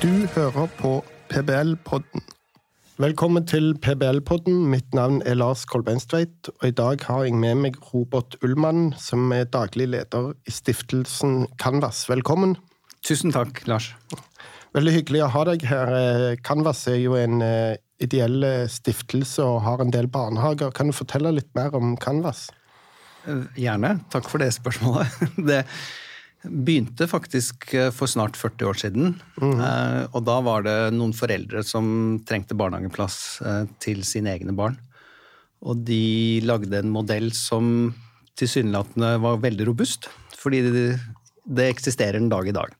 Du hører på PBL-podden. Velkommen til PBL-podden. Mitt navn er Lars Kolbeinstveit, og i dag har jeg med meg Robert Ullmann, som er daglig leder i stiftelsen Canvas. Velkommen. Tusen takk, Lars. Veldig hyggelig å ha deg her. Canvas er jo en eh, ideell eh, stiftelse og har en del barnehager. Kan du fortelle litt mer om Canvas? Eh, gjerne. Takk for det spørsmålet. Det begynte faktisk eh, for snart 40 år siden. Mm. Og da var det noen foreldre som trengte barnehageplass til sine egne barn. Og de lagde en modell som tilsynelatende var veldig robust, fordi det, det eksisterer en dag i dag.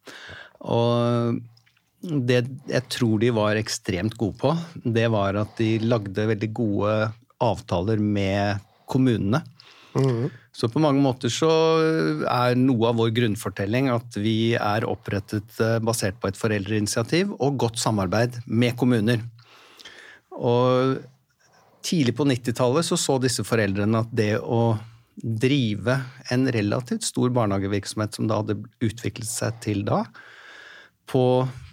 Og det jeg tror de var ekstremt gode på, det var at de lagde veldig gode avtaler med kommunene. Så på mange måter så er noe av vår grunnfortelling at vi er opprettet eh, basert på et foreldreinitiativ og godt samarbeid med kommuner. Og tidlig på 90-tallet så, så disse foreldrene at det å drive en relativt stor barnehagevirksomhet som da hadde utviklet seg til da, på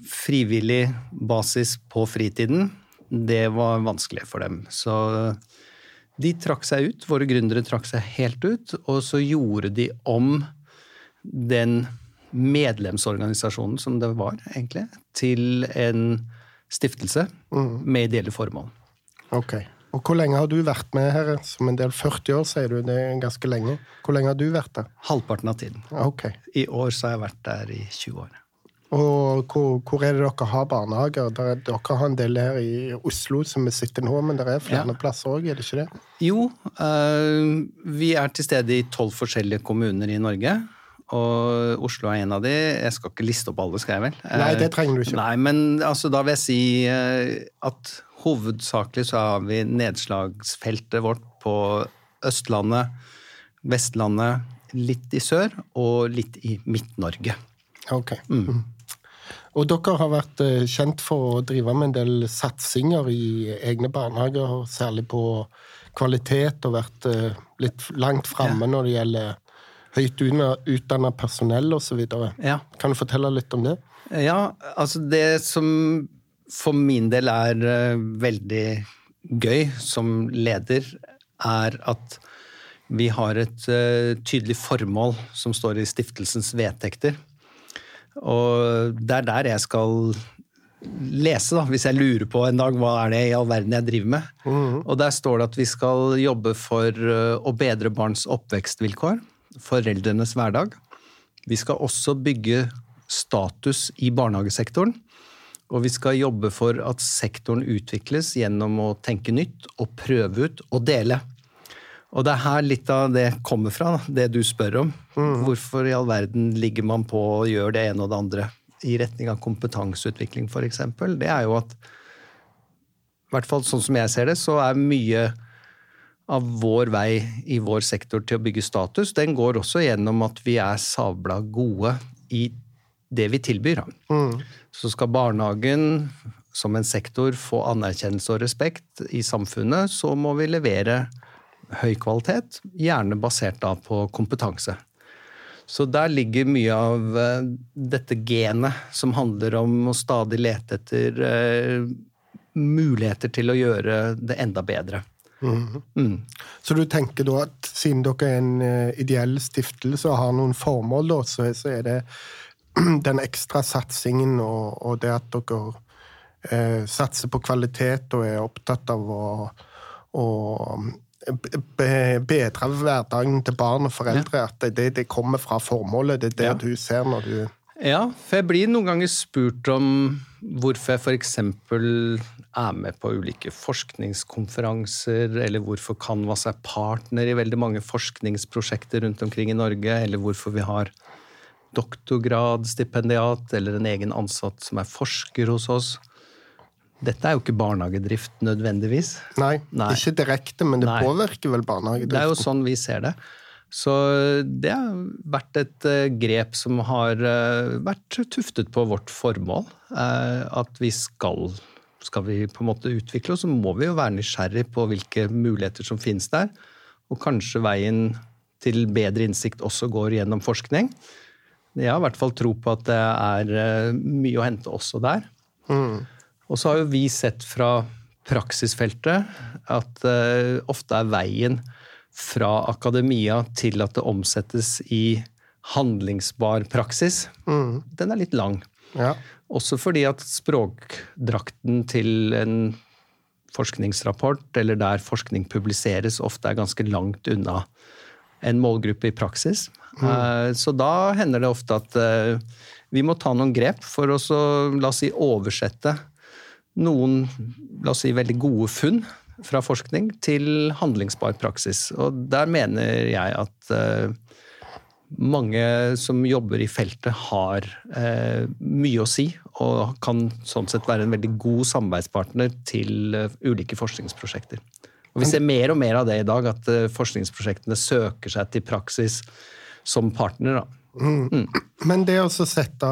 frivillig basis på fritiden, det var vanskelig for dem. Så de trakk seg ut, våre gründere trakk seg helt ut, og så gjorde de om den medlemsorganisasjonen som det var, egentlig, til en stiftelse mm. med ideelle formål. Ok. Og Hvor lenge har du vært med her? Som en del 40 år, sier du. Det er ganske lenge. Hvor lenge har du vært der? Halvparten av tiden. Ok. I år så har jeg vært der i 20 år. Og hvor, hvor, er det dere har barnehager? Er, dere har en del her i Oslo som vi sitter nå, men det er flere ja. plasser òg, er det ikke det? Jo, øh, vi er til stede i tolv forskjellige kommuner i Norge. Og Oslo er en av de. Jeg skal ikke liste opp alle, skal jeg vel? Nei, det trenger du ikke. Nei, men altså, da vil jeg si øh, at hovedsakelig så har vi nedslagsfeltet vårt på Østlandet, Vestlandet, litt i sør og litt i Midt-Norge. Ok. Mm. Og dere har vært eh, kjent for å drive med en del satsinger i egne barnehager, særlig på kvalitet, og vært eh, litt langt framme ja. når det gjelder høyt utdanna personell osv. Ja. Kan du fortelle litt om det? Ja, altså det som for min del er eh, veldig gøy som leder, er at vi har et tydelig formål som står i stiftelsens vedtekter. Og det er der jeg skal lese, da, hvis jeg lurer på en dag hva er det i all verden jeg driver med. Mm. Og der står det at vi skal jobbe for eh, å bedre barns oppvekstvilkår, foreldrenes hverdag. Vi skal også bygge status i barnehagesektoren. Og vi skal jobbe for at sektoren utvikles gjennom å tenke nytt og prøve ut og dele. Og det er her litt av det kommer fra, det du spør om. Mm. Hvorfor i all verden ligger man på og gjør det ene og det andre i retning av kompetanseutvikling, f.eks.? Det er jo at i hvert fall sånn som jeg ser det, så er mye av vår vei i vår sektor til å bygge status, den går også gjennom at vi er sabla gode i det vi tilbyr. Mm. Så skal barnehagen som en sektor få anerkjennelse og respekt i samfunnet, så må vi levere høy kvalitet, gjerne basert da på kompetanse. Så der ligger mye av uh, dette genet som handler om å stadig lete etter uh, muligheter til å gjøre det enda bedre. Mm. Mm. Så du tenker da at siden dere er en uh, ideell stiftelse og har noen formål, da, så, så er det den ekstra satsingen og, og det at dere satser på kvalitet og er opptatt av å, å bedre hverdagen til barn og foreldre. Ja. At det, det, kommer fra formålet. Det er det ja. du ser når du Ja, for jeg blir noen ganger spurt om hvorfor jeg f.eks. er med på ulike forskningskonferanser, eller hvorfor Canvas er partner i veldig mange forskningsprosjekter rundt omkring i Norge, eller hvorfor vi har doktorgradsstipendiat eller en egen ansatt som er forsker hos oss. Dette er jo ikke barnehagedrift nødvendigvis. Nei, Nei. ikke direkte, men det Nei. påvirker vel barnehagedriften? Det er jo sånn vi ser det. Så det har vært et uh, grep som har uh, vært tuftet på vårt formål. Uh, at vi skal Skal vi på en måte utvikle oss, så må vi jo være nysgjerrig på hvilke muligheter som finnes der. Og kanskje veien til bedre innsikt også går gjennom forskning. Jeg har i hvert fall tro på at det er mye å hente også der. Og så har jo vi sett fra praksisfeltet at uh, ofte er veien fra akademia til at det omsettes i handlingsbar praksis, mm. den er litt lang. Ja. Også fordi at språkdrakten til en forskningsrapport, eller der forskning publiseres, ofte er ganske langt unna en målgruppe i praksis. Mm. Uh, så da hender det ofte at uh, vi må ta noen grep for å la oss si, oversette noen la oss si, veldig gode funn fra forskning til handlingsbar praksis. Og der mener jeg at uh, mange som jobber i feltet, har uh, mye å si, og kan sånn sett være en veldig god samarbeidspartner til uh, ulike forskningsprosjekter. Og Vi ser mer og mer av det i dag, at forskningsprosjektene søker seg til praksis som partner. Mm. Mm. Men det å sette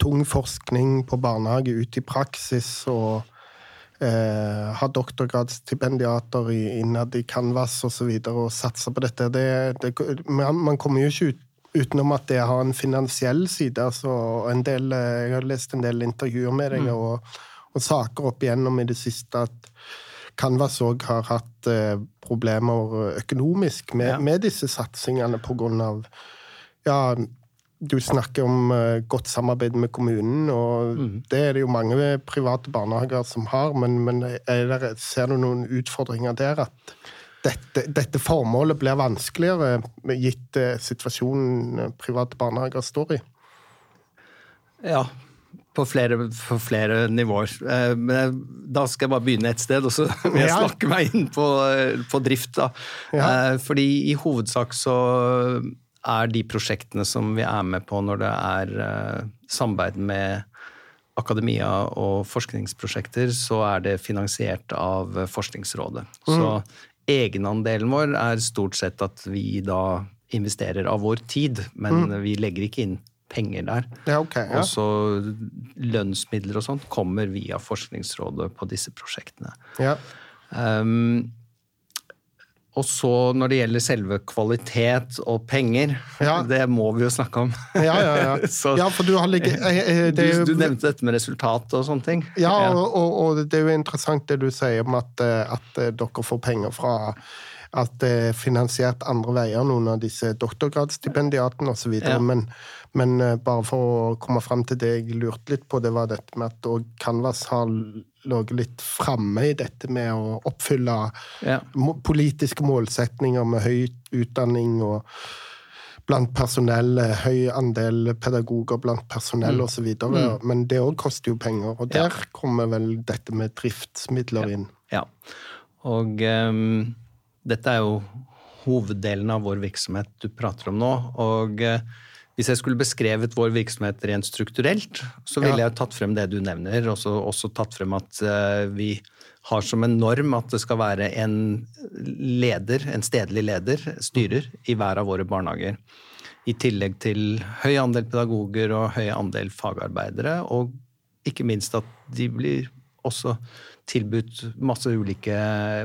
tung forskning på barnehage ut i praksis og eh, ha doktorgradsstipendiater innad i Canvas osv. Og, så videre, og satse på dette. Det, det, man kommer jo ikke ut, utenom at det har en finansiell side. Altså, en del, eh, jeg har lest en del intervjuer med deg mm. og, og, saker opp igjennom i det siste at Canvas òg har hatt eh, problemer økonomisk med, ja. med disse satsingene av ja, du snakker om uh, godt samarbeid med kommunen, og mm. det er det jo mange private barnehager som har, men, men der, ser du noen utfordringer der? At dette, dette formålet blir vanskeligere gitt uh, situasjonen private barnehager står i? Ja, på flere, på flere nivåer. Men da skal jeg bare begynne et sted, og så vil jeg snakke meg inn på, på drift. da. Ja. Fordi i hovedsak så er de prosjektene som vi er med på når det er uh, samarbeid med akademia og forskningsprosjekter, så er det finansiert av Forskningsrådet. Mm. Så egenandelen vår er stort sett at vi da investerer av vår tid, men mm. vi legger ikke inn penger der. Ja, okay, ja. Og så lønnsmidler og sånt kommer via Forskningsrådet på disse prosjektene. Ja. Um, og så når det gjelder selve kvalitet og penger, ja. det må vi jo snakke om. Ja, ja, ja. så, ja for du har ligget eh, eh, du, du, nevnte dette med resultat og sånne ting. Ja, og, og, og, det er jo interessant det du sier om at, eh, at dere får penger fra at det er finansiert andre veier, noen av disse doktorgradsstipendiatene osv. Ja. Men, men bare for å komme fram til det jeg lurte litt på, det var dette med at Canvas har ligget litt framme i dette med å oppfylle ja. politiske målsetninger med høy utdanning og blant personell, høy andel pedagoger blant personell mm. osv. Mm. Men det òg koster jo penger, og der ja. kommer vel dette med driftsmidler inn. Ja, og um, dette er jo hoveddelen av vår virksomhet du prater om nå. og uh, hvis jeg skulle beskrevet vår virksomhet rent strukturelt, så ville ja. jeg tatt frem det du nevner, og også, tatt frem at uh, vi har som en norm at det skal være en leder, en stedlig leder, styrer, i hver av våre barnehager. I tillegg til høy andel pedagoger og høy andel fagarbeidere, og ikke minst at de blir også tilbudt masse ulike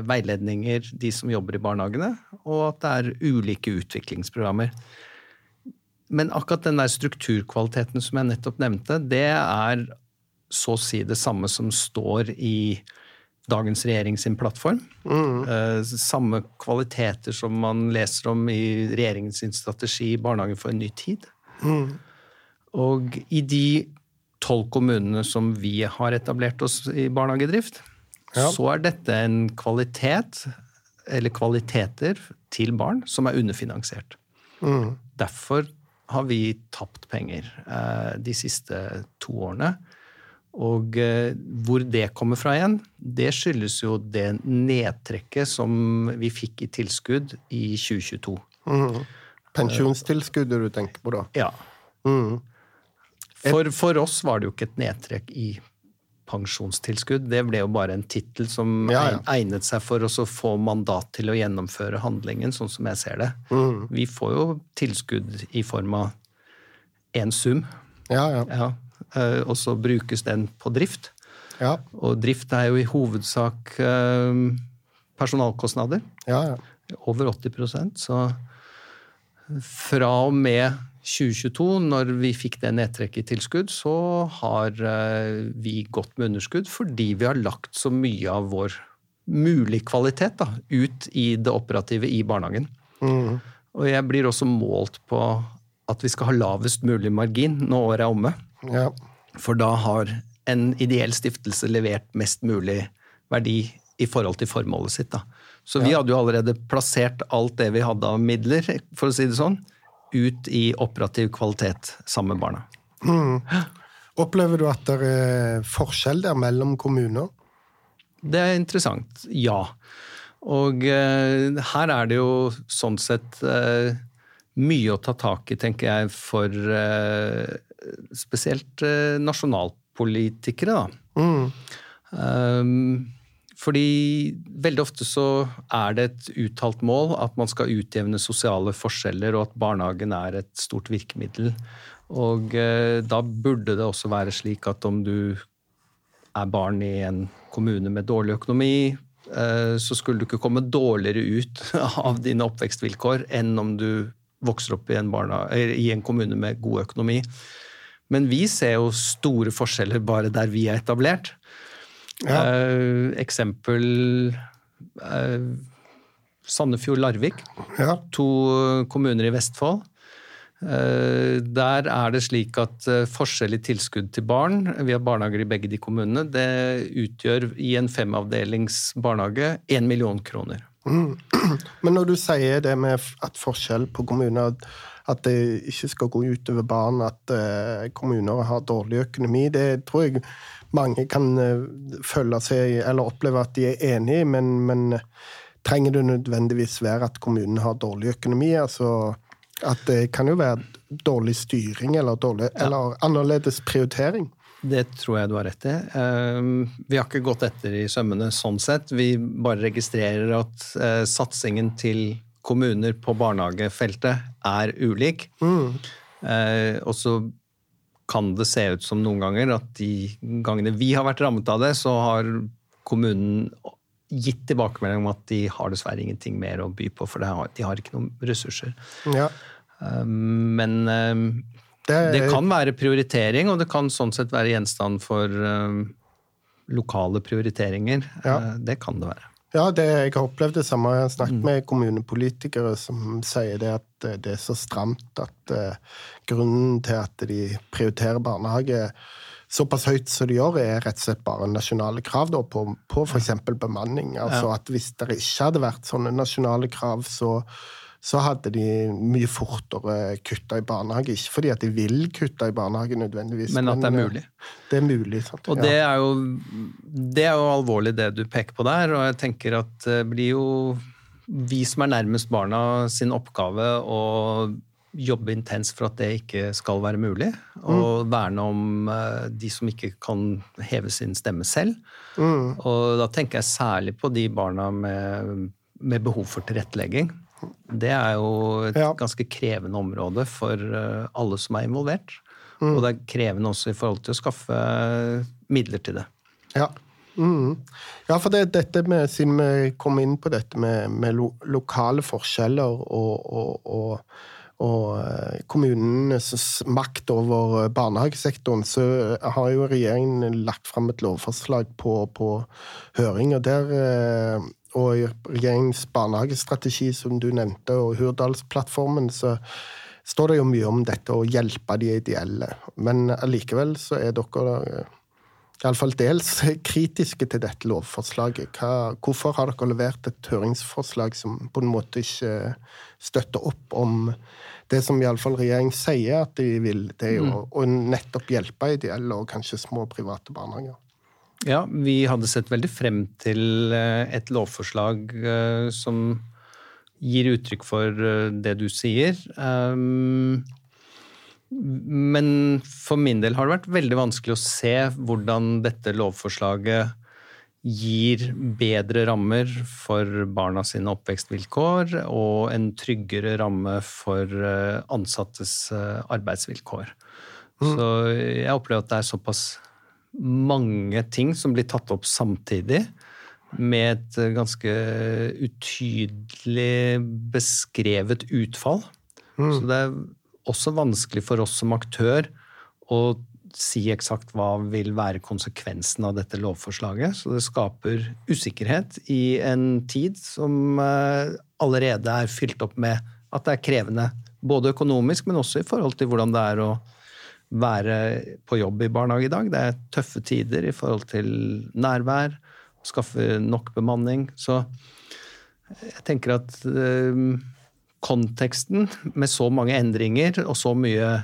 veiledninger, de som jobber i barnehagene, og at det er ulike utviklingsprogrammer. Men akkurat den der strukturkvaliteten som jeg nettopp nevnte, det er så å si det samme som står i dagens regjering sin plattform. Mm. Eh, samme kvaliteter som man leser om i regjeringens strategi i 'Barnehagen for en ny tid'. Mm. Og i de tolv kommunene som vi har etablert oss i barnehagedrift, ja. så er dette en kvalitet, eller kvaliteter, til barn som er underfinansiert. Mm. Derfor har vi tapt penger eh, de siste to årene. Og eh, hvor det kommer fra igjen, det skyldes jo det nedtrekket som vi fikk i tilskudd i 2022. Mm. Pensjonstilskuddet du tenker på da? Ja. Mm. For, for, oss var det jo ikke et nedtrekk i pensjonstilskudd. Det ble jo bare en tittel som ja, ja. egnet seg for å få mandat til å gjennomføre handlingen, sånn som jeg ser det. Mm. Vi får jo tilskudd i form av én sum. Ja, ja. Eh, og så brukes den på drift. Og drift er jo i hovedsak eh, personalkostnader. Over 80% så Fra og med 2022, når vi fikk det nedtrekket i tilskudd, så har vi gått med underskudd fordi vi har lagt så mye av vår mulig kvalitet da, ut i det operative i barnehagen. Mm. Og jeg blir også målt på at vi skal ha lavest mulig margin når året er omme. Ja. For da har en ideell stiftelse levert mest mulig verdi i forhold til formålet sitt. Da. Så vi hadde jo allerede plassert alt det vi hadde av midler, for å si det sånn, ut i operativ kvalitet sammen med barna. Mm. Opplever du at det er forskjell der mellom kommuner? Det er interessant. Ja. Og eh, her er det jo sånn sett eh, mye å ta tak i, tenker jeg, for eh, spesielt nasjonalpolitikere, da. Mm. Um, fordi veldig ofte så er det et uttalt mål at man skal utjevne sosiale forskjeller, og at barnehagen er et stort virkemiddel. Og eh, da burde det også være slik at om du er barn i en kommune med dårlig økonomi, eh, så skulle du ikke komme dårligere ut av dine oppvekstvilkår enn om du vokser opp i en, barna, i en kommune med god økonomi. Men vi ser jo store forskjeller bare der vi er etablert. Ja. Uh, eksempel eh, Sandefjord-Larvik. Ja. To kommuner i Vestfold. Uh, der er det slik at forskjell i tilskudd til barn Vi har barnehager i begge de kommunene. Det utgjør i en femavdelings barnehage én million kroner. Mm. Men når du sier det med at forskjell på kommuner at det ikke skal gå utover barn, at kommuner har dårlig økonomi, det tror jeg mange kan følge føle seg eller oppleve at de er enig i, men, men trenger det nødvendigvis være at kommunen har dårlig økonomi? altså at det kan jo være dårlig styring eller, dårlig, ja. eller annerledes prioritering. Det tror jeg du har rett i. Ehm, vi har ikke gått etter i sømmene sånn sett. Vi bare registrerer at eh, satsingen til kommuner på barnehagefeltet er ulik. Mm. Eh, og så kan det se ut som noen ganger at de gangene vi har vært rammet av det, så har kommunen gitt tilbakemelding om at de har dessverre ingenting mer å by på, for de har ikke noen ressurser. Ja. Um, men um, det, det, kan være prioritering, og det kan sånn sett være gjenstand for um, lokale prioriteringer. Ja. Det kan det være. Ja, det, jeg har opplevd det samme. Jeg har snakket mm. med kommunepolitikere som sier det at eh, det er så stramt at uh, grunnen til at de prioriterer barnehage såpass høyt som de gjør, er rett og slett bare nasjonale krav da, på, på f.eks. bemanning. Altså at Hvis det ikke hadde vært sånne nasjonale krav, så så hadde de mye fortere kutta i barnehage. Ikke fordi at de vil kutte i barnehage nødvendigvis. Men at det er eh, mulig. Det er mulig. Sant? Og det er, jo, det er jo alvorlig det du peker på der, og jeg tenker at det blir jo vi som er nærmest barna sin oppgave å jobbe intenst for at det ikke skal være mulig. Og mm. verne om eh, de som ikke kan heve sin stemme selv. Mm. Og da tenker jeg særlig på de barna med, med behov for tilrettelegging. Det er jo et ja. ganske krevende område for eh, alle som er involvert. Mm. Og det er krevende også i forhold til å skaffe midler til det. Ja. Mm. Ja, for det, dette med, siden vi kom inn på dette med, med lo, lokale forskjeller og, og, og, og eh, kommunenes makt over barnehagesektoren, så har jo regjeringen lagt fram et lovforslag på, på høring. og der eh, og i regjeringens barnehagestrategi, som du nevnte, og Hurdalsplattformen, så står det jo mye om dette å hjelpe de ideelle. Men allikevel så er dere eh, iallfall dels kritiske til dette lovforslaget. Hva, hvorfor har dere levert et høringsforslag som på en måte ikke støtter opp om det som iallfall regjeringen sier at de vil, det er jo mm. å nettopp hjelpe ideelle og kanskje små private barnehager? Ja, vi hadde sett veldig frem til eh, et lovforslag eh, som gir uttrykk for eh, det du sier. Ehm, men for min del har det vært veldig vanskelig å se hvordan dette lovforslaget gir bedre rammer for barna sine oppvekstvilkår og en tryggere ramme for ansattes arbeidsvilkår. Mm. Så jeg opplever at det er såpass mange ting som blir tatt opp samtidig, med et ganske utydelig beskrevet utfall. Mm. Så det er også vanskelig for oss som aktør å si eksakt hva vil være konsekvensen av dette lovforslaget. Så det skaper usikkerhet i en tid som eh, allerede er fylt opp med at det er krevende. Både økonomisk, men også i forhold til hvordan det er å være på jobb i barnehage i dag. Det er tøffe tider i forhold til nærvær, skaffe nok bemanning. Så jeg tenker at øh, konteksten med så mange endringer og så mye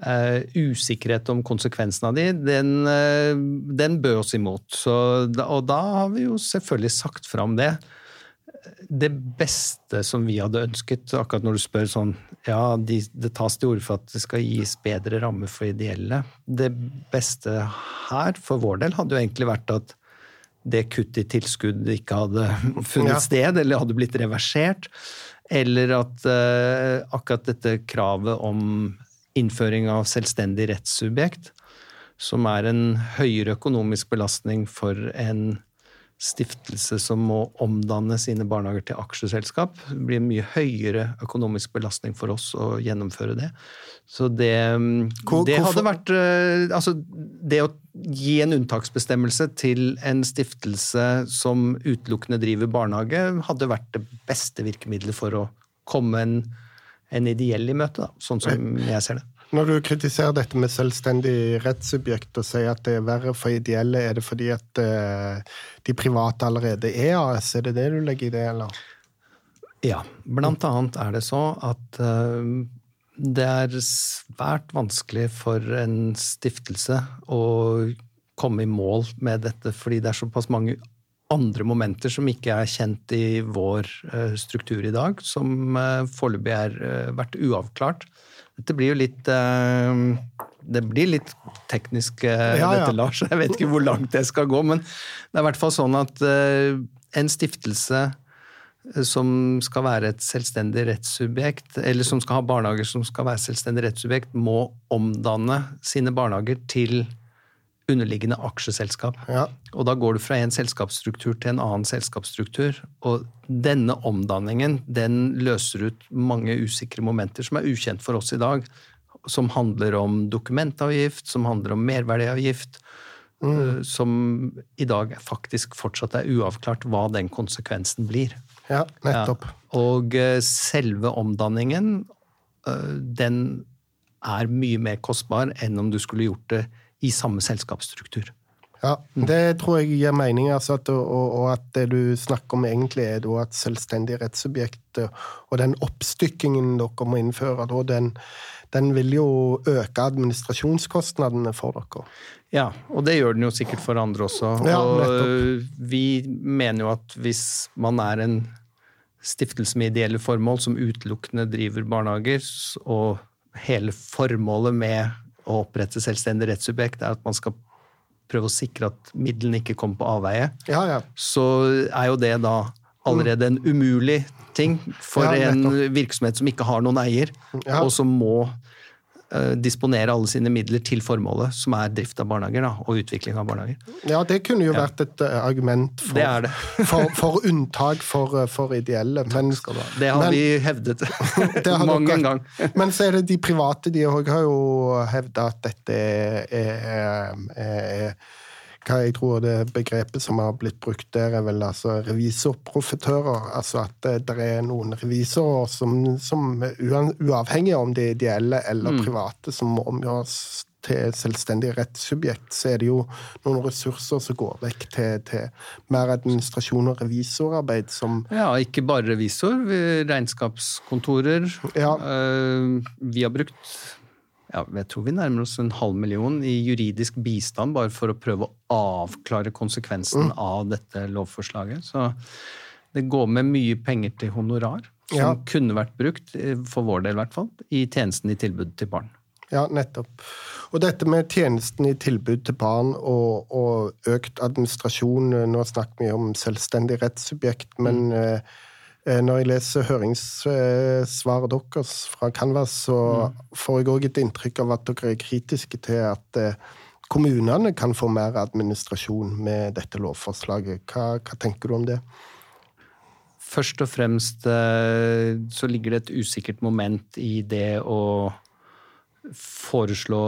Uh, usikkerhet om konsekvensen av de, den, uh, den bød oss imot. Så, og da har vi jo selvfølgelig sagt fram det. Det beste som vi hadde ønsket, akkurat når du spør sånn Ja, de, det tas til orde for at det skal gis bedre rammer for ideelle. Det beste her, for vår del, hadde jo egentlig vært at det kuttet i tilskudd ikke hadde funnet ja. sted, eller hadde blitt reversert. Eller at uh, akkurat dette kravet om innføring av selvstendig rettssubjekt, som er en høyere økonomisk belastning for en stiftelse som må omdanne sine barnehager til aksjeselskap. Det blir en mye høyere økonomisk belastning for oss å gjennomføre det. Så det, det hadde vært eh, Altså, det å gi en unntaksbestemmelse til en stiftelse som utelukkende driver barnehage, hadde vært det beste virkemidlet for å komme en en ideell i møte, da, sånn som jeg ser det. Når du kritiserer dette med selvstendig rettssubjekt og sier at det er verre for ideelle, er det fordi at uh, de private allerede er AS? Er det det du legger i det, eller? Ja, blant annet er det så at uh, det er svært vanskelig for en stiftelse å komme i mål med dette, fordi det er såpass mange andre momenter som ikke er kjent i vår uh, struktur i dag, som foreløpig har vært uavklart. Dette blir jo litt Det blir litt teknisk, ja, ja. dette, Lars. Jeg vet ikke hvor langt det skal gå, men det er i hvert fall sånn at en stiftelse som skal være et selvstendig rettssubjekt, eller som skal ha barnehager som skal være selvstendig rettssubjekt, må omdanne sine barnehager til underliggende aksjeselskap. Ja. Og da går du fra en selskapsstruktur til en annen selskapsstruktur. Og denne omdanningen den løser ut mange usikre momenter som er ukjent for oss i dag. Som handler om dokumentavgift, som handler om merverdiavgift. Mm. Eh, som i dag faktisk fortsatt er uavklart hva den konsekvensen blir. Ja, nettopp. Ja. Og eh, selve omdanningen, eh, den er mye mer kostbar enn om du skulle gjort det i samme selskapsstruktur. Ja, det tror jeg gir mening. Altså at, og, og, at det du snakker om egentlig er da at selvstendige rettssubjekt og den oppstykkingen dere må innføre, da, den, den, vil jo øke administrasjonskostnadene for dere. Ja, og det gjør den jo sikkert for andre også. Ja, og vi mener jo at hvis man er en stiftelse med ideelle formål som utelukkende driver barnehager, og hele formålet med å opprette selvstendig rettssubjekt, er at man skal prøve å sikre at midlene ikke kommer på avveie, ja, ja. så er jo det da allerede en umulig ting for ja, en virksomhet som ikke har noen eier, og som må disponere alle sine midler til formålet, som er drift av barnehager da, og utvikling av barnehager. Ja, det kunne jo vært et uh, argument for, det det. for, for, unntak for, uh, for ideelle. Men, det har men, vi hevdet mange ganger. men så er det de private, de har jo hevda at dette er, er, er hva jeg tror det begrepet som har blitt brukt der, er vel altså revisorprofitører. Altså at det, det er noen revisorer som, som uavhengig om de ideelle eller mm. private, som omgjøres til selvstendig rettssubjekt, så er det jo noen ressurser som går vekk til, til mer administrasjon og revisorarbeid som Ja, ikke bare revisor. Regnskapskontorer. Ja. Uh, vi har brukt ja, jeg tror vi nærmer oss en halv million i juridisk bistand bare for å prøve å avklare konsekvensen mm. av dette lovforslaget. Så det går med mye penger til honorar, som ja. kunne vært brukt, eh, for vår del i hvert fall, i tjenesten i tilbud til barn. Ja, nettopp. Og dette med tjenesten i tilbud til barn og, og økt administrasjon eh, Nå snakker vi om selvstendig rettssubjekt, men mm. Eh, når jeg leser høringssvaret deres fra Canvas, så mm. får jeg òg et inntrykk av at dere er kritiske til at eh, kommunene kan få mer administrasjon med dette lovforslaget. Hva, hva tenker du om det? Først og fremst eh, så ligger det et usikkert moment i det å foreslå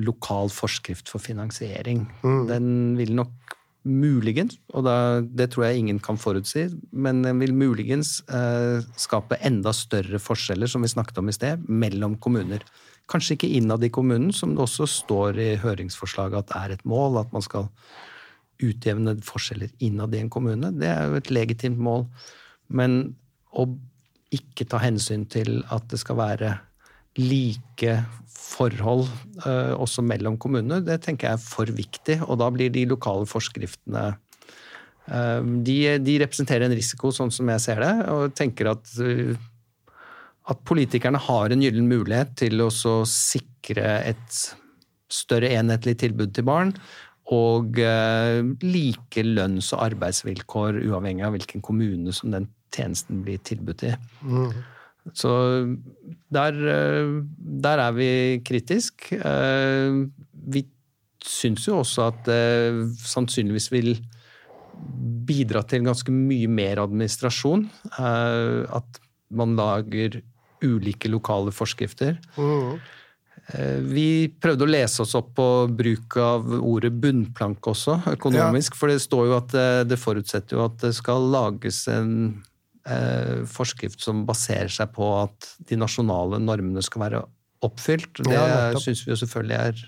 lokal forskrift for finansiering. Mm. Den vil nok muligens, og da, det tror jeg ingen kan forutsi, men den vil muligens eh, skape enda større forskjeller, som vi snakket om i sted, mellom kommuner. Kanskje ikke innad i kommunen, som det også står i høringsforslaget at er et mål, at man skal utjevne forskjeller innad i en kommune. Det er jo et legitimt mål. Men å ikke ta hensyn til at det skal være like forhold eh, også mellom kommunene, det tenker jeg er for viktig. Og da blir de lokale forskriftene eh, de, de, representerer en risiko, sånn som jeg ser det, og tenker at, uh, at politikerne har en gyllen mulighet til å sikre et større enhetlig tilbud til barn, og like lønns- og arbeidsvilkår uavhengig av hvilken kommune som den tjenesten blir tilbudt i. Mm. Så der, eh, der, er vi kritisk. Eh, vi syns jo også at det sannsynligvis vil bidra til ganske mye mer administrasjon. Eh, at man lager ulike lokale forskrifter. Mm. Vi prøvde å lese oss opp på bruk av ordet bunnplanke også, økonomisk. Ja. For det står jo at det forutsetter jo at det skal lages en forskrift som baserer seg på at de nasjonale normene skal være oppfylt. Det ja, syns vi jo selvfølgelig er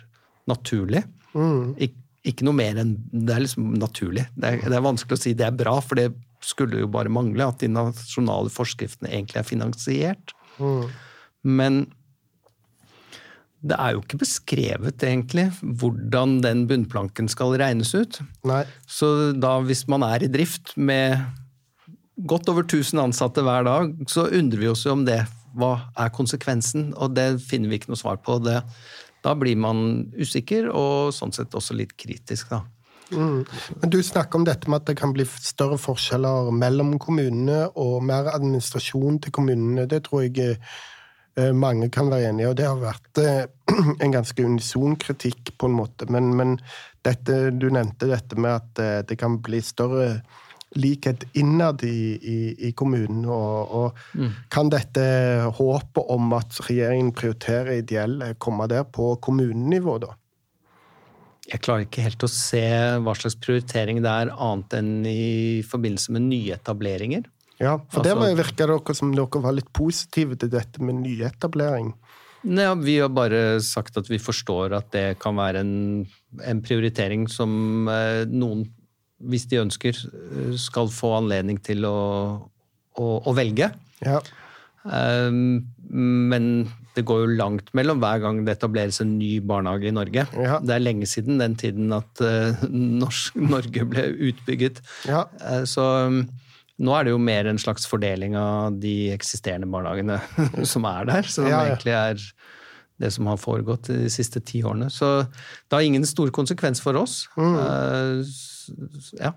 naturlig. Mm. Ik ikke noe mer enn Det er liksom naturlig. Det er, det er, vanskelig å si det er bra, for det skulle jo bare mangle at de nasjonale forskriftene egentlig er finansiert. Mm. Men det er jo ikke beskrevet, egentlig, hvordan den bunnplanken skal regnes ut. Nei. Så da, hvis man er i drift med godt over 1000 ansatte hver dag, så undrer vi oss jo om det. Hva er konsekvensen? Og det finner vi ikke noe svar på. Det, da blir man usikker, og sånn sett også litt kritisk, da. Mm. Men Du snakker om dette med at det kan bli større forskjeller mellom kommunene og mer administrasjon til kommunene. Det tror jeg eh, mange kan være enige i, og det har vært eh, en ganske unison kritikk, på en måte. Men, men dette, du nevnte dette med at eh, det kan bli større likhet innad i, i, i kommunen. Og, og mm. kan dette håpet om at regjeringen prioriterer ideelle, komme der på kommunenivå, da? Jeg klarer ikke helt å se hva slags prioritering det er, annet enn i forbindelse med nyetableringer. Ja, for altså, der virka dere som dere var litt positive til dette med nyetablering. Nei, Vi har bare sagt at vi forstår at det kan være en, en prioritering som eh, noen hvis de ønsker, eh, skal få anledning til å, å, å velge. Ja. Um, men det går jo langt mellom hver gang det etableres en ny barnehage i Norge. Ja. Det er lenge siden den tiden at uh, norsk, Norge ble utbygget. Ja. Uh, så um, nå er det jo mer en slags fordeling av de eksisterende barnehagene som er der. Som ja, egentlig er det som har foregått de siste ti årene. Så det har ingen stor konsekvens for oss. Mm. Uh, ja.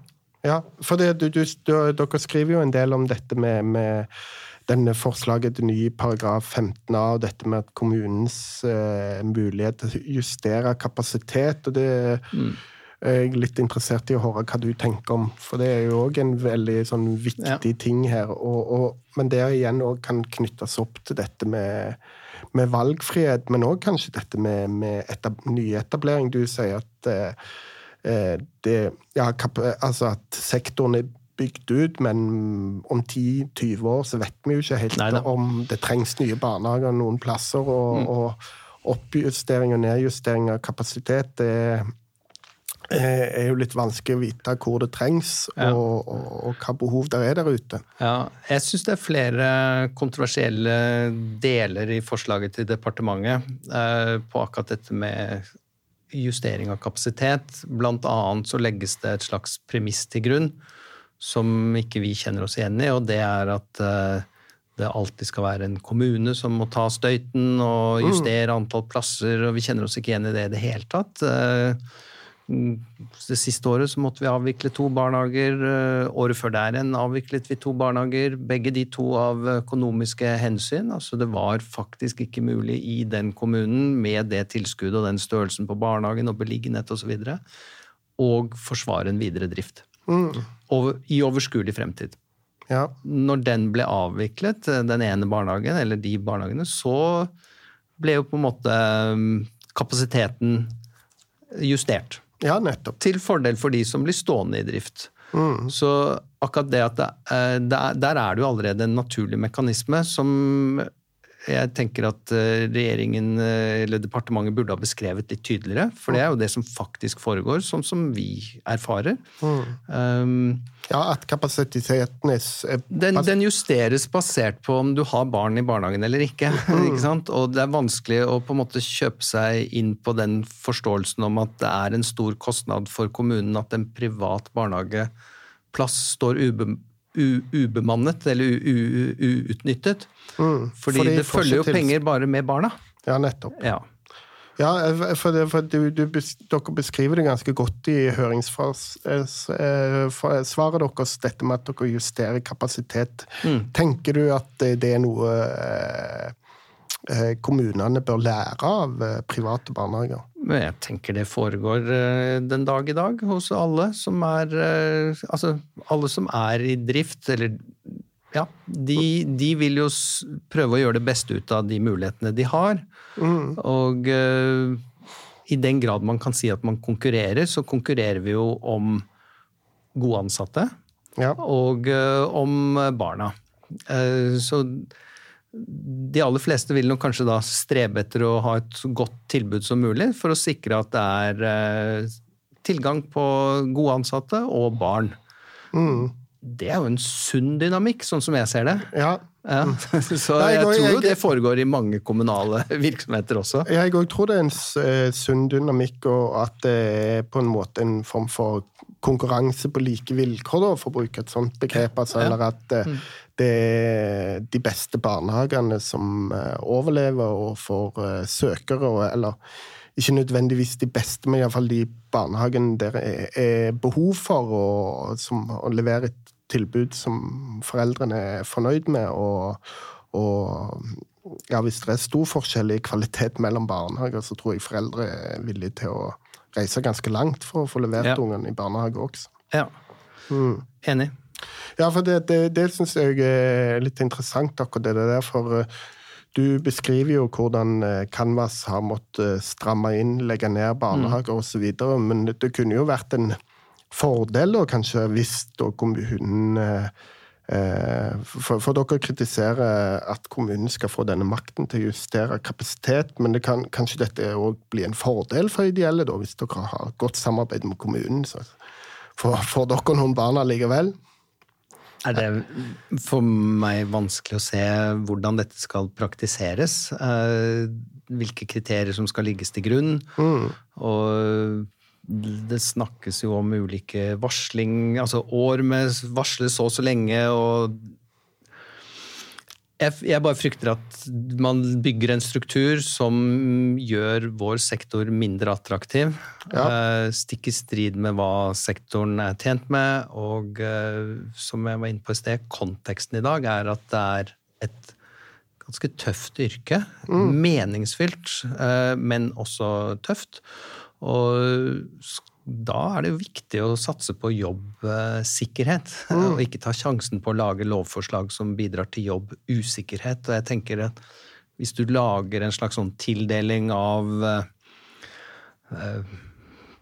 ja for det, du, du, dere skriver jo en del om dette med, med denne forslaget til ny paragraf 15a, og dette med at kommunens uh, mulighet til å justere kapasitet. og det mm. er jeg litt interessert i å høre hva du tenker om, for det er jo òg en veldig sånn viktig ja. ting her. Og, og, men det igjen òg kan knyttes opp til dette med, med valgfrihet, men òg kanskje dette med, med etab nyetablering. Du sier at Eh, det, ja, altså at sektoren er bygd ut, men om 10-20 år så vet vi jo ikke helt Neida. om det trengs nye barnehager noen plasser. Og, mm. og oppjustering og nedjustering av kapasitet det er jo litt vanskelig å vite hvor det trengs, ja. og, og, og, hva behov det er der ute. Ja, jeg syns det er flere kontroversielle deler i forslaget til departementet eh, på akkurat dette med justering av kapasitet. Blant annet så legges det et slags premiss til grunn som ikke vi kjenner oss igjen i, og det er at eh, det alltid skal være en kommune som må ta støyten og mm. justere antall plasser, og vi kjenner oss ikke igjen i det i det hele tatt. Eh, det siste året så måtte vi avvikle to barnehager. Eh, året før der igjen avviklet vi to barnehager. Begge de to av økonomiske hensyn. Altså det var faktisk ikke mulig i den kommunen, med det tilskuddet og den størrelsen på barnehagen og beliggenhet osv., å forsvare en videre drift. Mm. Over, I overskuelig fremtid. Ja. Når den ble avviklet, den ene barnehagen, eller de barnehagene, så ble jo på en måte mm, kapasiteten justert. Ja, nettopp. Til fordel for de som blir stående i drift. Mm. Så akkurat det at det, der er det jo allerede en naturlig mekanisme som jeg tenker at eh, regjeringen eh, eller departementet burde ha beskrevet litt tydeligere. For det er jo det som faktisk foregår, sånn som vi erfarer. Um, Ja, at kapasiteten er den, den justeres basert på om du har barn i barnehagen eller ikke. ikke sant? Og det er vanskelig å på en måte kjøpe seg inn på den forståelsen om at det er en stor kostnad for kommunen at en privat barnehageplass står ube, ubemannet eller uutnyttet. Mm. Fordi, Fordi det følger jo penger bare med barna. Ja, nettopp. Ja. Ja, for, det, for du, du, dere beskriver det ganske godt i høringssvaret deres, dette med at dere justerer kapasitet. Tenker du at det er noe eh, eh, kommunene bør lære av eh, private barnehager? Jeg tenker det foregår eh, den dag i dag hos alle som er eh, Altså, alle som er i drift, eller Ja, de, de vil jo prøve å gjøre det beste ut av de mulighetene de har. Og eh, i den grad man kan si at man konkurrerer, så konkurrerer vi jo om gode ansatte Ja. og eh, om barna. Eh, så de aller fleste vil nok kanskje da strebe etter å ha et så godt tilbud som mulig, for å sikre at det er eh, tilgang på gode ansatte og barn. Mm. Det er jo en sunn dynamikk, sånn som jeg ser det. ja. Ja. Så jeg tror jo det foregår i mange kommunale virksomheter også. Jeg òg tror det er en eh, sunn dynamikk, og at det er på en måte en form for konkurranse på like vilkår, da, for å bruke et sånt begrep. Altså. Eller at eh, det er de beste barnehagene som eh, overlever og får eh, søkere, eller ikke nødvendigvis de beste, men iallfall de barnehagene der er, er behov for, og som å levere et tilbud som foreldrene er fornøyd med. og, og ja, hvis det er stor forskjell i kvalitet mellom barnehager, så tror jeg foreldre er villige til å reise ganske langt for å få levert Ja. ungene i barnehage også. Ja. Mm. Enig. Ja, for det, det, det syns jeg er litt interessant, akkurat det der. For eh, du beskriver jo hvordan eh, Canvas har måttet stramme inn, legge ned barnehager Mm. osv. Men det, kunne jo vært en fordel, da, kanskje, hvis da kommunen eh, eh, for, for dere kritiserer at kommunen skal få denne makten til å justere kapasitet, men det kan, kanskje dette òg bli en fordel for ideelle, da, hvis dere har godt samarbeid med kommunen. Så får, får dere noen barn allikevel? Er det for meg vanskelig å se hvordan dette skal praktiseres? eh, Hvilke kriterier som skal ligges til grunn? Og det snakkes jo om ulike varsling, altså år med varsles så og så lenge, og jeg, bare frykter at man bygger en struktur som gjør vår sektor mindre attraktiv. Ja. Stikk i strid med hva sektoren er tjent med. Og eh, som jeg var inne på i sted, konteksten i dag er at det er et ganske tøft yrke. Meningsfylt, eh, men også tøft. Og da er det jo viktig å satse på jobbsikkerhet, og ikke ta sjansen på å lage lovforslag som bidrar til jobbusikkerhet. Og jeg tenker at hvis du lager en slags sånn tildeling av eh, eh,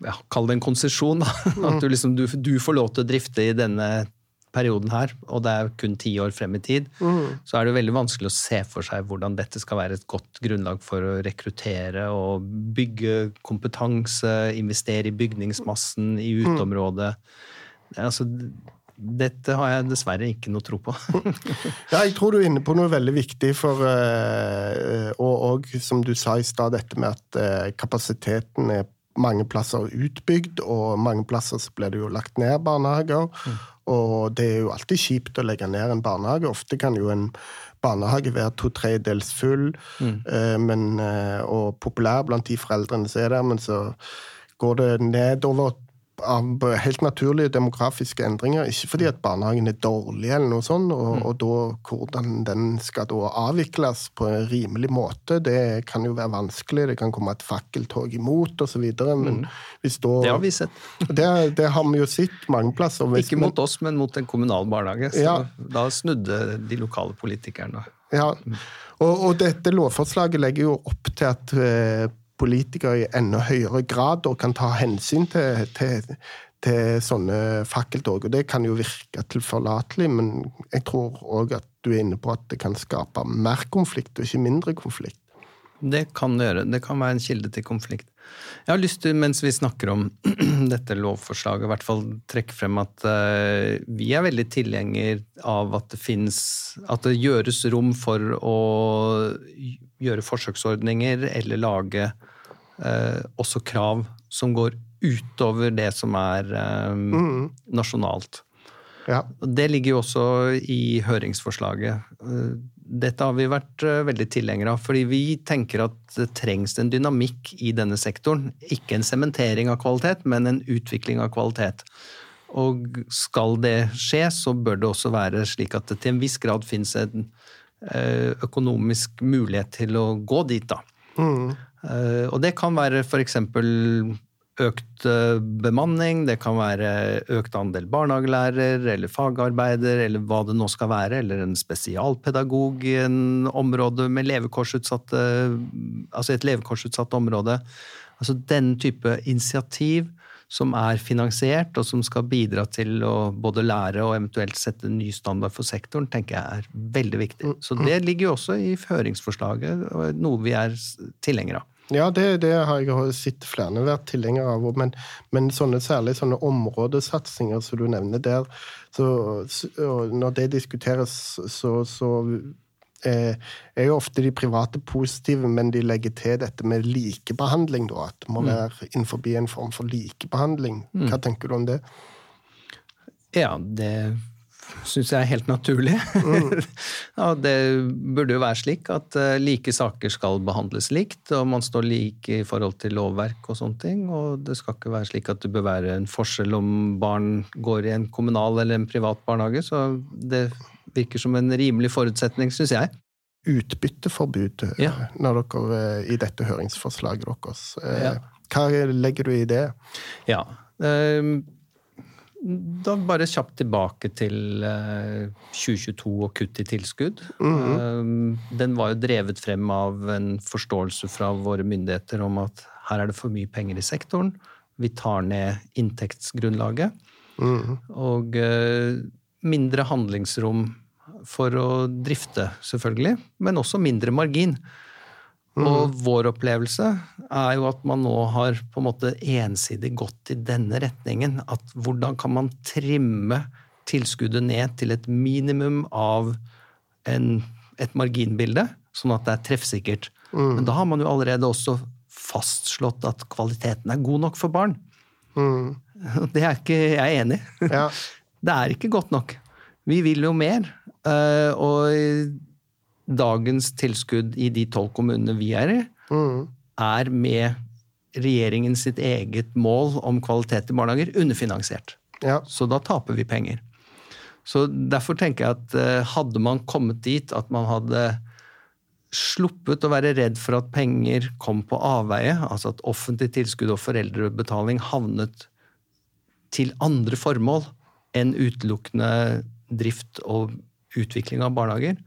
ja, Kall det en konsesjon, da. At du, liksom, du, du får lov til å drifte i denne perioden her, og det er kun ti år frem i tid, så er det veldig vanskelig å se for seg hvordan dette skal være et godt grunnlag for å rekruttere og bygge kompetanse, investere i bygningsmassen i uteområdet. Altså, dette har jeg dessverre ikke noe tro på. Ja, jeg tror du er inne på noe veldig viktig, for, eh, og, og som du sa i stad, dette med at eh, kapasiteten er mange plasser utbygd, og mange plasser så ble det jo lagt ned barnehager. Og det er jo alltid kjipt å legge ned en barnehage. Ofte kan jo en barnehage være to tredjedels full eh, men, eh, og populær blant de foreldrene som er der, men så går det nedover av helt naturlige demografiske endringer. Ikke fordi at barnehagen er dårlig, eller noe sånt, og, mm. og da, hvordan den skal da avvikles på en rimelig måte, det kan jo være vanskelig. Det kan komme et fakkeltog imot osv. Men mm. hvis da Det har vi sett. Det, det har vi jo sett mange plasser. Ikke mot oss, men mot en kommunal barnehage. Så ja. da snudde de lokale politikerne. Ja, og, og, dette lovforslaget legger jo opp til at eh, politikere i enda høyere grad og kan ta hensyn til, til, til sånne fakkeltog. Og det kan jo virke tilforlatelig, men jeg tror òg at du er inne på at det kan skape mer konflikt, og ikke mindre konflikt. Det kan det gjøre. Det kan være en kilde til konflikt. Jeg har lyst til, mens vi snakker om dette lovforslaget, i hvert fall trekke frem at uh, vi er veldig tilhenger av at det fins At det gjøres rom for å gjøre forsøksordninger eller lage eh, også krav som går utover det som er eh, mm. nasjonalt. Ja. Det ligger jo også i høringsforslaget. Dette har vi vært veldig tilhengere av, fordi vi tenker at det trengs en dynamikk i denne sektoren. Ikke en sementering av kvalitet, men en utvikling av kvalitet. Og skal det skje, så bør det også være slik at det til en viss grad finnes en økonomisk mulighet til å gå dit, da. Mm. Eh, og det kan være f.eks. økt eh, bemanning, det kan være økt andel barnehagelærer eller fagarbeider eller hva det nå skal være, eller en spesialpedagog i en område med levekårsutsatte Altså et levekårsutsatt område. Altså den type initiativ som er finansiert, og som skal bidra til å både lære og eventuelt sette ny standard for sektoren, tenker jeg er veldig viktig. Så det ligger jo også i føringsforslaget, noe vi er tilhengere av. Ja, det, det, har jeg sett flere vært tilhengere av. Men, men sånne, særlig sånne områdesatsinger som du nevner der, så, når det diskuteres, så, så er jo ofte de private positive, men de legger til dette med likebehandling. Da, at det må mm. være innenfor en form for likebehandling. Hva mm. tenker du om det? Ja, det syns jeg er helt naturlig. Mm. ja, det burde jo være slik at uh, like saker skal behandles likt, og man står like i forhold til lovverk og sånne ting. Og det skal ikke være slik at det bør være en forskjell om barn går i en kommunal eller en privat barnehage. Så det virker som en rimelig forutsetning, syns jeg. Utbytteforbud ja. når dere, eh, i dette høringsforslaget deres. Eh, ja. Hva legger du i det? Ja, uh, da bare kjapt tilbake til 2022 eh, og kutt i tilskudd. Mm -hmm. Den var jo drevet frem av en forståelse fra våre myndigheter om at her er det for mye penger i sektoren. Vi tar ned inntektsgrunnlaget. Mm -hmm. Og eh, mindre handlingsrom for å drifte, selvfølgelig, men også mindre margin. Mm. Og vår opplevelse er jo at man nå har på en måte ensidig gått i denne retningen. At hvordan kan man trimme tilskuddet ned til et minimum av en, et marginbilde, sånn at det er treffsikkert. Mm. Men da har man jo allerede også fastslått at kvaliteten er god nok for barn. Mm. Det er ikke jeg enig i. Ja. Det er ikke godt nok. Vi vil jo mer. Eh, og dagens tilskudd i de tolv kommunene vi er i, mm. er med regjeringen sitt eget mål om kvalitet i barnehager underfinansiert. Ja. Så da taper vi penger. Så Derfor tenker jeg at eh, hadde man kommet dit at man hadde sluppet å være redd for at penger kom på avveie, altså at offentlig tilskudd og foreldrebetaling havnet til andre formål enn utelukkende drift og utvikling av barnehager,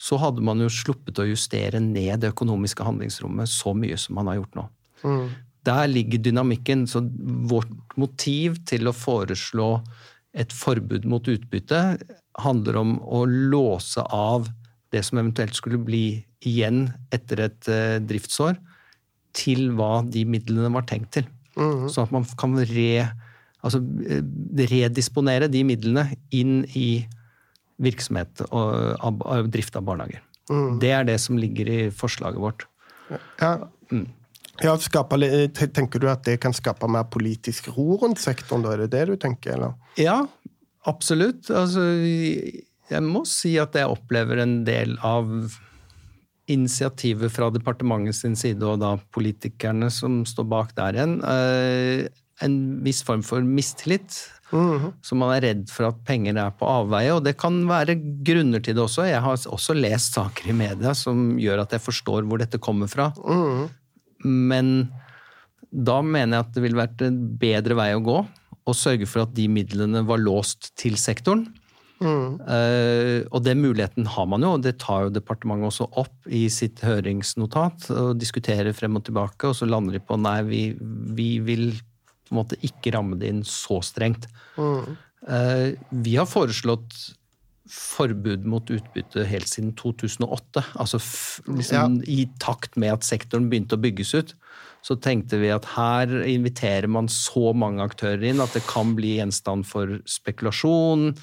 så hadde man jo sluppet å justere ned det økonomiske handlingsrommet så mye som man har gjort nå. Mm. Der ligger dynamikken. Så vårt motiv til å foreslå et forbud mot utbytte handler om å låse av det som eventuelt skulle bli igjen etter et uh, driftsår, til hva de midlene var tenkt til. Mm. Sånn at man kan re, altså, eh, redisponere de midlene inn i virksomhet og av, drift av barnehager. Mm. Det er det som ligger i forslaget vårt. Ja. Mm. Ja, skape, tenker du at det kan skape mer politisk ro rundt sektoren? da, Er det det du tenker? eller? Ja, absolutt. Altså, jeg må si at jeg opplever en del av initiativet fra departementet sin side, og da politikerne som står bak der igjen, eh, en viss form for mistillit. Så man er redd for at penger er på avveie, og det kan være grunner til det også. Jeg har også lest saker i media som gjør at jeg forstår hvor dette kommer fra. Men da mener jeg at det ville vært en bedre vei å gå å sørge for at de midlene var låst til sektoren. Uh, og den muligheten har man jo, og det tar jo departementet også opp i sitt høringsnotat. og Diskuterer frem og tilbake, og så lander de på nei, vi, vi vil på en måte ikke ramme det inn så strengt. Mm. Uh, vi har foreslått forbud mot utbytte helt siden 2008. Altså liksom, ja. i takt med at sektoren begynte å bygges ut så tenkte vi at her inviterer man så mange aktører inn at det kan bli gjenstand for spekulasjon,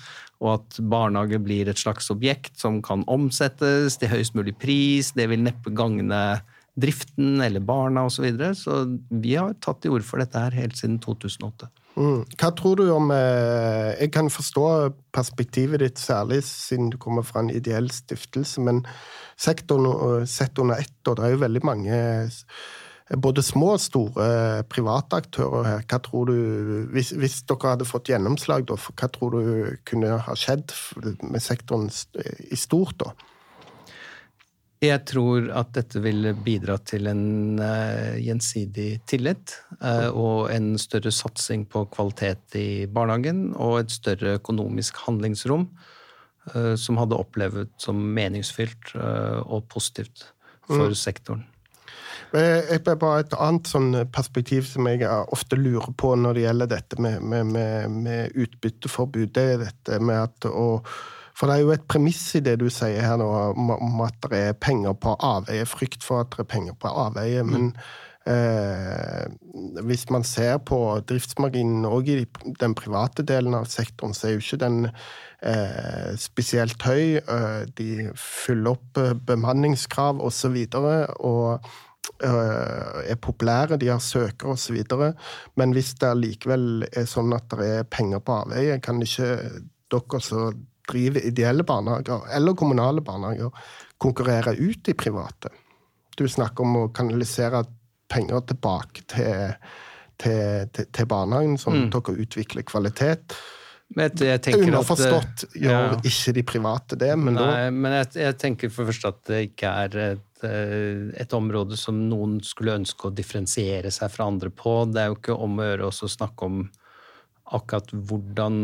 og at barnehage blir et slags objekt som kan omsettes til høyest mulig pris. Det vil neppe gagne driften eller barna osv. Så, videre. så vi har tatt til orde for dette her helt siden 2008. Mm. Hva tror du om eh, Jeg kan forstå perspektivet ditt, særlig siden du kommer fra en ideell stiftelse, men sektoren eh, sett under ett, og det er jo veldig mange både små og store private aktører her. Hva tror du, hvis, hvis, dere hadde fått gjennomslag, da, hva tror du kunne ha skjedd med sektoren i stort? da? Jeg tror at dette vil bidra til en uh, gjensidig tillit uh, og en større satsing på kvalitet i barnehagen og et større økonomisk handlingsrom uh, som hadde opplevd som meningsfylt og positivt for mm. sektoren. Bare Et annet sånn perspektiv som jeg ofte lurer på når det gjelder dette med, med, med, med utbytteforbud, det er dette med at å for det er jo et premiss i det du sier her nå, om at det er penger på avveie. Frykt for at det er penger på avveie. Men eh, hvis man ser på driftsmarginen òg i den private delen av sektoren, så er jo ikke den eh, spesielt høy. Eh, de fyller opp eh, bemanningskrav osv. Og, så Eh, er populære, de har søkere osv. Men hvis det likevel er sånn at det er penger på avveie, kan ikke dere som driver ideelle barnehager eller kommunale barnehager, konkurrere ut de private? Du snakker om å kanalisere penger tilbake til, til, til, til barnehagen, at mm. dere utvikler kvalitet. Underforstått gjør ja. ikke de private det, men Nei, da Men jeg, jeg, tenker for først at det ikke er et, eh, et, område som noen skulle ønske å differensiere seg fra andre på. Det er jo ikke om å gjøre å snakke om akkurat hvordan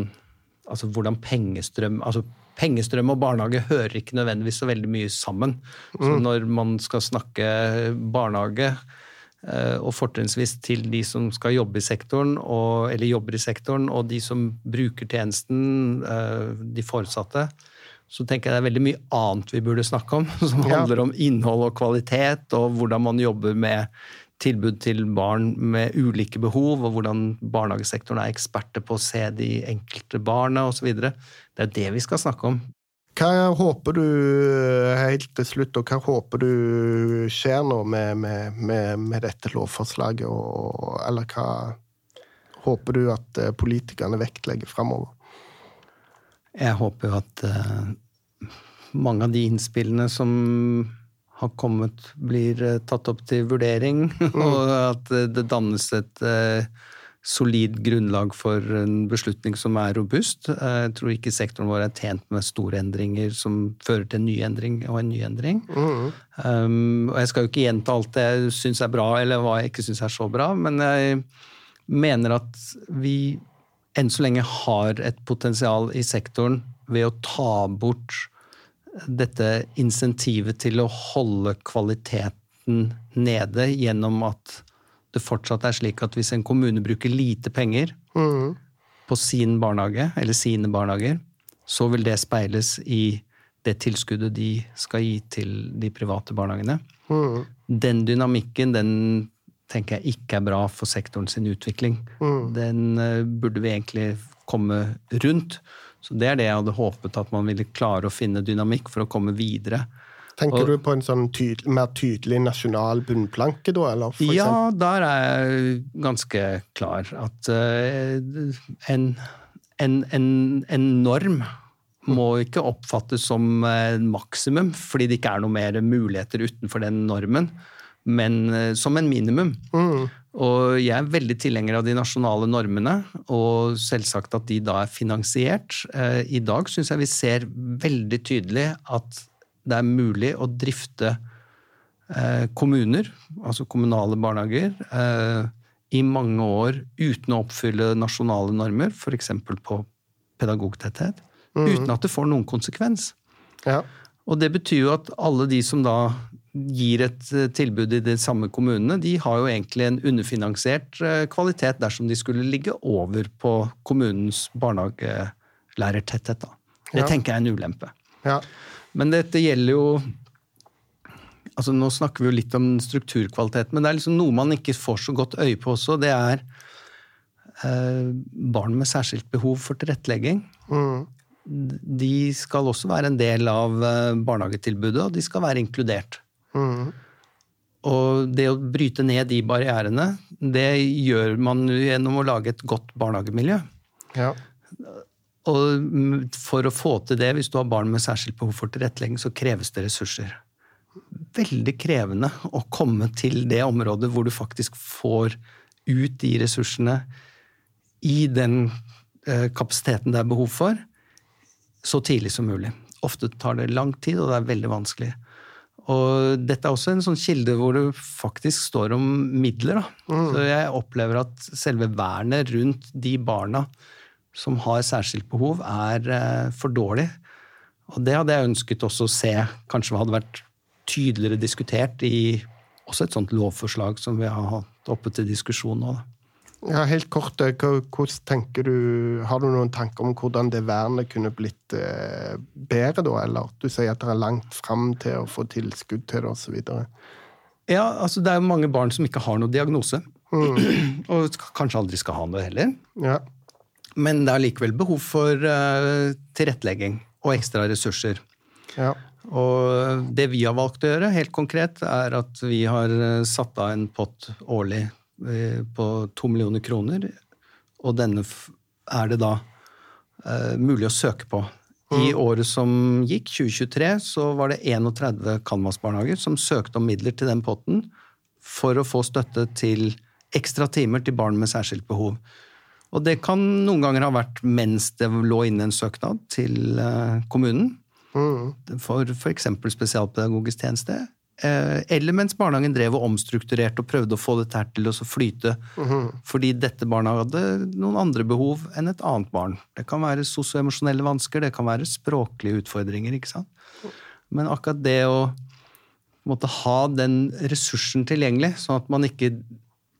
altså hvordan pengestrøm altså Pengestrøm og barnehage hører ikke nødvendigvis så veldig mye sammen. Så mm. når man skal snakke barnehage, Eh, og fortrinnsvis til de som skal jobbe i sektoren, og, eller jobber i sektoren, og de som bruker tjenesten, eh, de foresatte, så tenker jeg det er veldig mye annet vi burde snakke om, som handler om innhold og kvalitet, og hvordan man jobber med tilbud til barn med ulike behov, og hvordan barnehagesektoren er eksperter på å se de enkelte barna osv. Det er det vi skal snakke om. Hva håper du helt til slutt, og hva håper du skjer nå med, med, med, med dette lovforslaget? Og, eller hva håper du at eh, politikerne vektlegger framover? Jeg håper jo at uh, mange av de innspillene som har kommet, blir uh, tatt opp til vurdering, mm. og at det dannes et uh, solid grunnlag for en beslutning som er robust. Jeg tror ikke sektoren vår er tjent med store endringer som fører til en ny endring og en ny endring. Mm. Um, og jeg skal jo ikke gjenta alt det jeg syns er bra, eller hva jeg ikke syns er så bra, men jeg mener at vi enn så lenge har et potensial i sektoren ved å ta bort dette insentivet til å holde kvaliteten nede gjennom at det fortsatt er slik at hvis en kommune bruker lite penger mm. på sin barnehage, eller sine barnehager, så vil det speiles i det tilskuddet de skal gi til de private barnehagene. Mm. Den dynamikken, den tenker jeg ikke er bra for sektoren sin utvikling. Mm. Den uh, burde vi egentlig komme rundt. Så det er det jeg hadde håpet, at man ville klare å finne dynamikk for å komme videre. Tenker og, du på en sånn tydel, mer tydelig nasjonal bunnplanke, da? Eller for ja, der er jeg ganske klar. At uh, en, en, en, en, norm må ikke oppfattes som uh, maksimum, fordi det ikke er noe mer muligheter utenfor den normen. Men eh, som en minimum. Og jeg er veldig tilhenger av de nasjonale normene, og selvsagt at de da er finansiert. Eh, I dag syns jeg vi ser veldig tydelig at det er mulig å drifte eh, kommuner, altså kommunale barnehager, eh, i mange år uten å oppfylle nasjonale normer, f.eks. på pedagogtetthet, uten at det får noen konsekvens. Ja. Og det betyr jo at alle de som da gir et eh, tilbud i de samme kommunene, de har jo egentlig en underfinansiert eh, kvalitet dersom de skulle ligge over på kommunens barnehagelærertetthet. Da. Det Ja. tenker jeg er en ulempe. ja. Men dette gjelder jo altså Nå snakker vi jo litt om strukturkvalitet, men det er liksom noe man ikke får så godt øye på også. Det er eh, barn med særskilt behov for tilrettelegging. Mm. De skal også være en del av eh, barnehagetilbudet, og de skal være inkludert. Mm. Og det å bryte ned de barrierene, det gjør man gjennom å lage et godt barnehagemiljø. Ja. Og for å få til det, hvis du har barn med særskilt behov for tilrettelegging, så kreves det ressurser. Veldig krevende å komme til det området hvor du faktisk får ut de ressursene i den eh, kapasiteten det er behov for, så tidlig som mulig. Ofte tar det lang tid, og det er veldig vanskelig. Og dette er også en sånn kilde hvor det faktisk står om midler. Da. Så jeg opplever at selve vernet rundt de barna som har særskilt behov, er eh, for dårlig. Og det hadde jeg ønsket også å se kanskje hadde vært tydeligere diskutert i også et sånt lovforslag som vi har hatt oppe til diskusjon nå. Da. Ja, helt kort, eh, hvordan tenker du, Har du noen tanker om hvordan det vernet kunne blitt eh, bedre, da? Eller du sier at det er langt fram til å få tilskudd til det, osv. Ja, altså Det er jo mange barn som ikke har noe diagnose. Og kanskje aldri skal ha noe heller. Ja. Men det er likevel behov for eh, tilrettelegging og ekstra ressurser. ja. Og det vi har valgt å gjøre, helt konkret, er at vi har satt av en pott årlig på to millioner kroner. Og denne er det da uh, mulig å søke på. I året som gikk, 2023, så var det 31 Canvas-barnehager som søkte om midler til den potten for å få støtte til ekstra timer til barn med særskilt behov. Og det kan noen ganger ha vært mens det lå inne en søknad til eh, kommunen for f.eks. spesialpedagogisk tjeneste. Eh, Eller mens barnehagen drev og omstrukturerte og prøvde å få dette til å så flyte. Fordi dette barna hadde noen andre behov enn et annet barn. Det kan være sosioemosjonelle vansker, det kan være språklige utfordringer. ikke sant? Men akkurat det å måtte ha den ressursen tilgjengelig, sånn at man ikke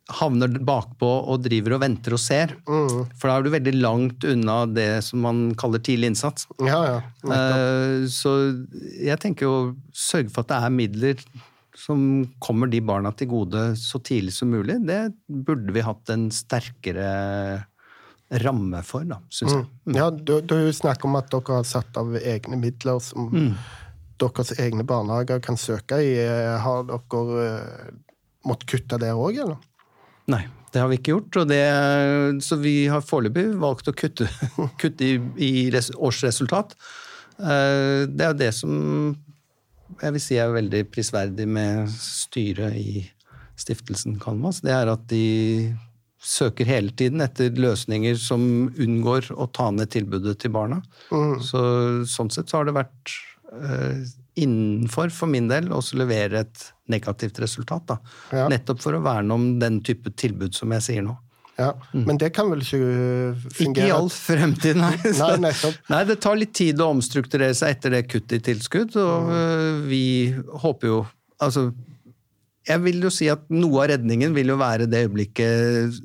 havner bakpå og driver og venter og ser. For da er du veldig langt unna det som man kaller tidlig innsats. ja, ja. Eh, Så jeg tenker å sørge for at det er midler som kommer de barna til gode så tidlig som mulig. Det burde vi hatt en sterkere ramme for, da, syns jeg. Ja, du, du snakker om at dere har satt av egne midler som deres egne barnehager kan søke i. Har dere eh, måttet kutte der òg, eller? Nei, det har vi ikke gjort. Og det, så vi har foreløpig valgt å kutte, kutte i, i res, årsresultat. Eh, Det er det som jeg vil si er veldig prisverdig med styret i stiftelsen Canvas. Det er at de søker hele tiden etter løsninger som unngår å ta ned tilbudet til barna. Så, sånn sett så har det vært eh, innenfor, for min del, også levere et negativt resultat. Ja. Nettopp for å verne om den type tilbud som jeg sier nå. Ja. Men det kan vel ikke fungere? Ikke i all fremtid, nei. Så- Nei, nei, det tar litt tid å omstrukturere seg etter det kuttet i tilskudd, og mm. vi håper jo Altså, jeg vil jo si at noe av redningen vil jo være det øyeblikket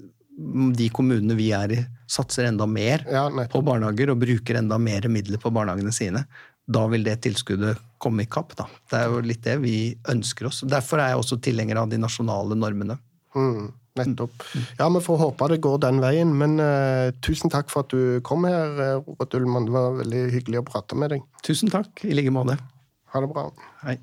de kommunene vi er i, satser enda mer Ja, på barnehager og bruker enda mer midler på barnehagene sine. Da vil det tilskuddet komme i kapp. Da. Det er jo litt det vi ønsker oss. Derfor er jeg også tilhenger av de nasjonale normene. Mm, nettopp. Ja, vi får håpe det går den veien. Men uh, tusen takk for at du kom her, eh, Robert Ullmann. Det var veldig hyggelig å prate med deg. Tusen takk, i like måte. Ha det bra. Hei.